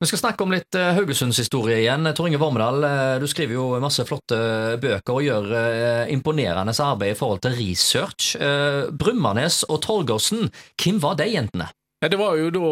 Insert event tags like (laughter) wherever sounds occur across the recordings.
Vi skal snakke om litt Haugesunds historie igjen. Tor Inge Vormedal, uh, du skriver jo masse flotte bøker og gjør imponerende arbeid i forhold til research. Brummanes og Torgersen, hvem var de jentene? Ja, Det var jo da,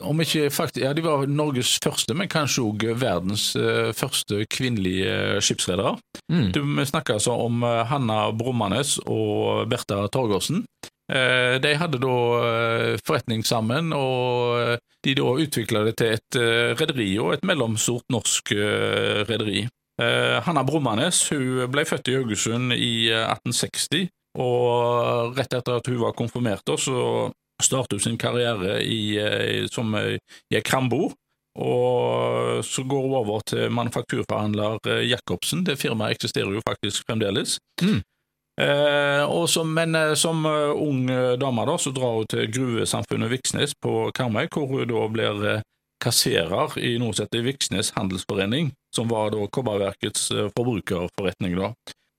om ikke faktisk, ja, de var Norges første, men kanskje òg verdens første kvinnelige skipsredere. Mm. Vi snakker altså om Hanna Brummanes og Bertha Torgersen. Eh, de hadde da eh, forretning sammen, og eh, de da utvikla det til et rederi, og et mellomstort norsk rederi. Hanna Brummanes hun ble født i Haugesund i 1860, og rett etter at hun var konfirmert, så startet hun sin karriere i, som i krambord. Og så går hun over til manufakturforhandler Jacobsen. Det firmaet eksisterer jo faktisk fremdeles. Mm. Eh, som, men eh, som uh, ung dame da, så drar hun til gruvesamfunnet Viksnes på Karmøy, hvor hun da blir kasserer i noe som heter Viksnes Handelsforening, som var da Kobberverkets forbrukerforretning. da.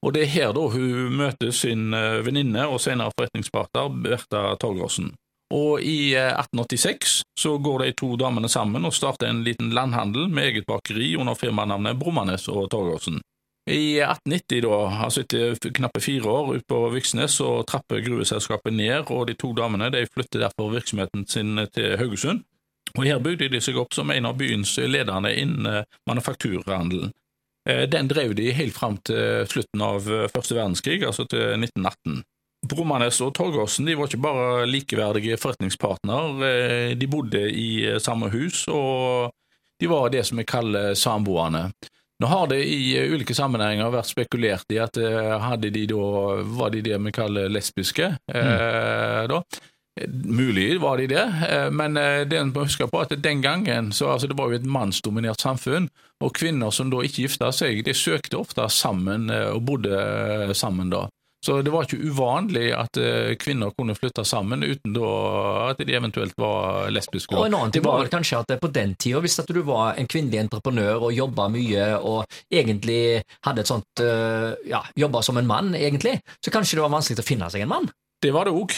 Og Det er her da hun møter sin venninne og senere forretningspartner Bertha Torgersen. Og i 1886 så går de to damene sammen og starter en liten landhandel med eget bakeri under firmanavnet Brummanes og Torgersen. I 1890, da, altså etter knappe fire år ute på Viksnes, så trapper gruveselskapet ned, og de to damene de flytter derfor virksomheten sin til Haugesund. Og Her bygde de seg opp som en av byens ledende innen manufakturhandelen. Eh, den drev de helt fram til slutten av første verdenskrig, altså til 1918. Bromanes og Torgersen var ikke bare likeverdige forretningspartner, eh, de bodde i samme hus, og de var det som vi kaller samboende. Nå har det i eh, ulike sammenhenger vært spekulert i at eh, hadde de da, var de det vi kaller lesbiske. Eh, mm. da. Mulig var de det, men det en må huske på at den gangen så altså det var jo et mannsdominert samfunn, og kvinner som da ikke gifta seg, de søkte ofte sammen og bodde sammen da. Så det var ikke uvanlig at eh, kvinner kunne flytte sammen uten at de eventuelt var lesbiske. Og En annen ting var vel kanskje at på den tida, hvis at du var en kvinnelig entreprenør og jobba mye og egentlig hadde et sånt eh, ja, jobba som en mann, egentlig, så kanskje det var vanskelig å finne seg en mann? Det var det òg,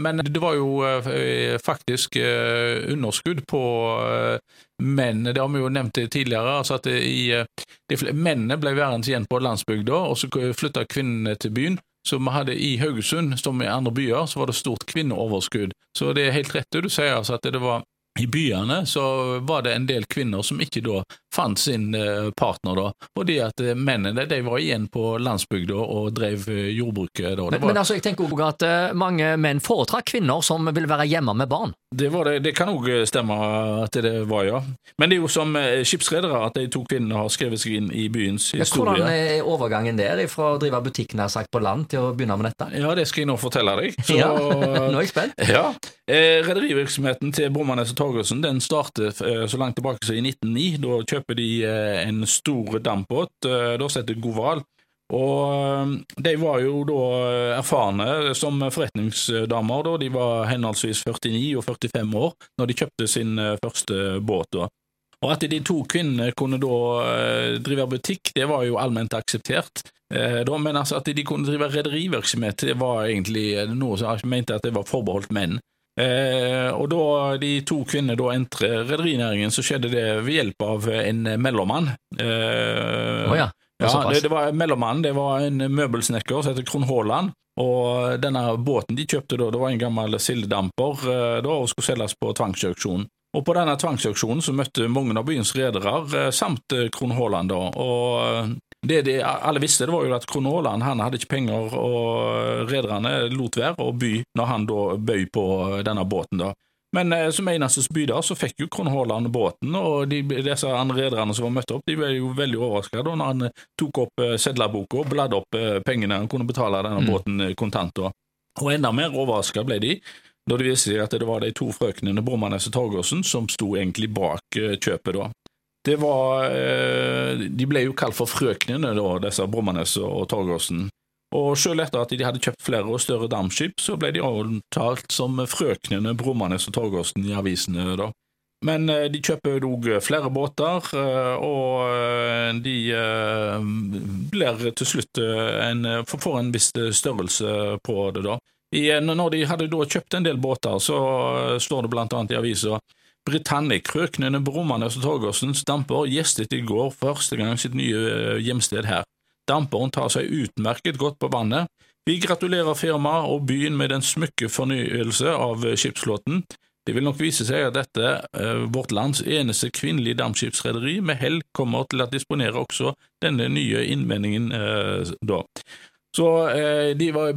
men det var jo eh, faktisk eh, underskudd på eh, menn. Det har vi jo nevnt tidligere. altså at i, Mennene ble værende igjen på landsbygda, og så flytta kvinnene til byen. Så vi hadde I Haugesund, som i andre byer, så var det stort kvinneoverskudd. Så det er helt rett det du sier, altså at det var i byene så var det en del kvinner som ikke da fant sin eh, partner, da, fordi at eh, mennene de var igjen på landsbygda og drev eh, jordbruket. da. Men, var... men, altså, jeg tenker også at mange menn foretrakk kvinner som ville være hjemme med barn? Det, det, det kan òg stemme at det var, ja. Men det er jo som skipsredere at de to kvinnene har skrevet seg inn i byens historie. hvordan er overgangen der fra å drive butikk nær sagt på land til å begynne med dette? Ja, det skal jeg nå fortelle deg. Så, ja, (laughs) nå er jeg spent. Ja. Rederivirksomheten til Brummanes og Torgersen den startet så langt tilbake som i 1909. Da kjøper de eh, en stor dampbåt, eh, da heter Goval. Og eh, de var jo da erfarne som forretningsdamer, da. De var henholdsvis 49 og 45 år når de kjøpte sin første båt. da. Og at de to kvinnene kunne da drive butikk, det var jo allment akseptert. Men altså at de kunne drive rederivirksomhet, det var egentlig noe som jeg mente at det var forbeholdt menn. Eh, og da de to kvinnene da entrer rederinæringen, så skjedde det ved hjelp av en mellommann. Eh, oh, ja. ja det, det, var mellommann, det var en møbelsnekker som heter Kron Haaland. Og denne båten de kjøpte da, det var en gammel sildedamper eh, da, og skulle selges på tvangsauksjon. Og på denne tvangsauksjonen så møtte mange av byens redere, eh, samt Kron Haaland, da. Og det de alle visste, det var jo at Krohn Haaland han hadde ikke penger, og rederne lot være å by når han da bøy på denne båten. da. Men eh, som eneste byder så fikk jo Kron Haaland båten, og de, disse andre rederne som var møtt opp, de ble jo veldig overrasket da når han eh, tok opp eh, sedlerboka og bladde opp eh, pengene han kunne betale denne mm. båten kontant. da. Og enda mer overrasket ble de da det viste seg at det var de to frøknene Brummanes og Torgersen som sto egentlig bak kjøpet. da. Det var eh, De ble jo kalt for frøknene, da, disse Brommanes og Torgersen. Og selv etter at de hadde kjøpt flere og større dampskip, så ble de omtalt som frøknene Brommanes og Torgersen i avisene. da. Men eh, de kjøper òg flere båter, eh, og de blir til slutt en, får en viss størrelse på det. da. Når de hadde da kjøpt en del båter, så står det blant annet i avisa Britannic, Krøknene, Brummanes og Torgersens damper gjestet i går første gang sitt nye hjemsted her. Damperen tar seg utmerket godt på vannet. Vi gratulerer firmaet og byen med den smykke fornyelse av skipsflåten. Det vil nok vise seg at dette, vårt lands eneste kvinnelige dampskipsrederi, med hell kommer til å disponere også denne nye innvendingen da. Så eh, var,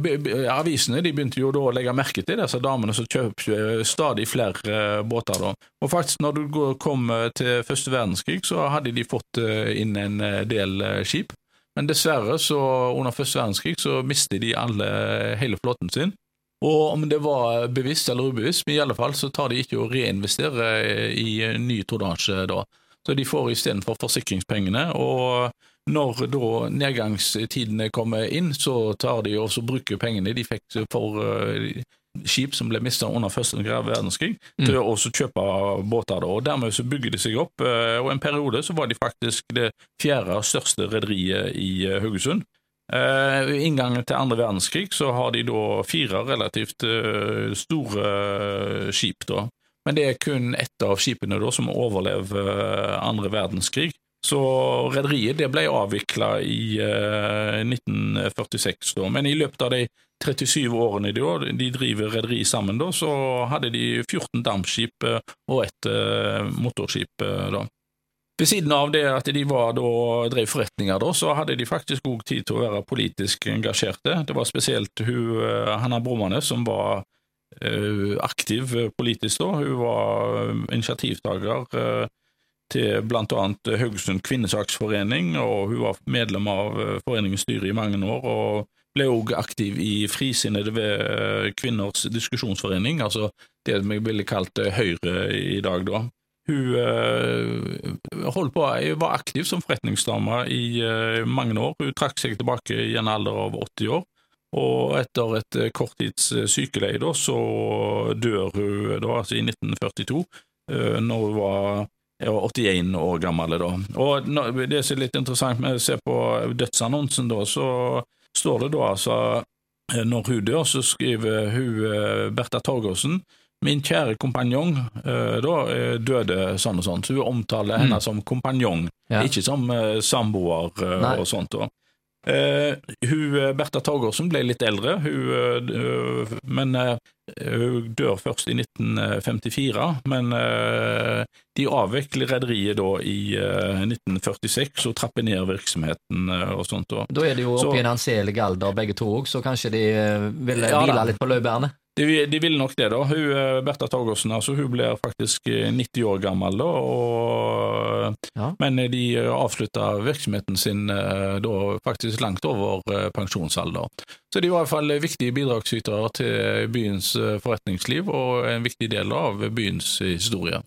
Avisene begynte jo da å legge merke til disse damene som kjøpte eh, stadig flere eh, båter. da. Og faktisk når du kom til første verdenskrig, så hadde de fått inn en del skip. Men dessverre, så under første verdenskrig, så mistet de alle, hele flåten sin. Og om det var bevisst eller ubevisst, men i alle fall så tar de ikke å reinvestere i ny tonnasje da. Så de får istedenfor forsikringspengene. og når da nedgangstidene kommer inn, så tar de og så bruker pengene de fikk for uh, skip som ble mista under første verdenskrig, mm. til å kjøpe båter. Da. og Dermed så bygger de seg opp, uh, og en periode så var de faktisk det fjerde største rederiet i uh, Haugesund. Uh, inngangen til andre verdenskrig så har de da fire relativt store skip. da. Men det er kun ett av skipene da som overlever andre verdenskrig. Så rederiet ble avvikla i eh, 1946, da. men i løpet av de 37 årene de, de driver rederiet sammen, da, så hadde de 14 dampskip eh, og ett eh, motorskip. Eh, da. Ved siden av det at de var, da, drev forretninger, da, så hadde de faktisk òg tid til å være politisk engasjerte. Det var spesielt hun, eh, Hanna Bromanes som var eh, aktiv politisk da. Hun var initiativtaker til bl.a. Haugesund kvinnesaksforening, og hun var medlem av eh, foreningens styre i mange år. og ble også aktiv i Frisinnede ved eh, kvinners diskusjonsforening, altså det vi ville kalt eh, Høyre i dag. da. Hun holdt på, var aktiv som forretningsdame i mange år. Hun trakk seg tilbake i en alder av 80 år. Og etter et korttids sykeleie da, så dør hun da, altså i 1942, når hun var 81 år gammel da. Og Det som er litt interessant med å se på dødsannonsen, da, så står det da altså eh, Når hun dør, så skriver hun eh, Bertha Torgersen Min kjære kompanjong eh, da døde sånn og sånn, så hun omtaler henne mm. som kompanjong, ja. ikke som samboer og sånt. da. Uh, hun, eh, Bertha Torgersen ble litt eldre, hun, uh, men uh, hun dør først i 1954. Men de avvikler rederiet da i 1946 og trapper ned virksomheten og sånt. Da, da er de jo oppe i en anselig alder begge to òg, så kanskje de ville ja, hvile litt på laurbærene? De, de vil nok det, da. Hun, eh, Bertha Torgersen altså, hun blir faktisk 90 eh, år gammel, da, og, ja. men eh, de avslutta virksomheten sin da faktisk langt over pensjonsalder. Så de var i hvert fall viktige bidragsytere til byens forretningsliv og en viktig del av byens historie.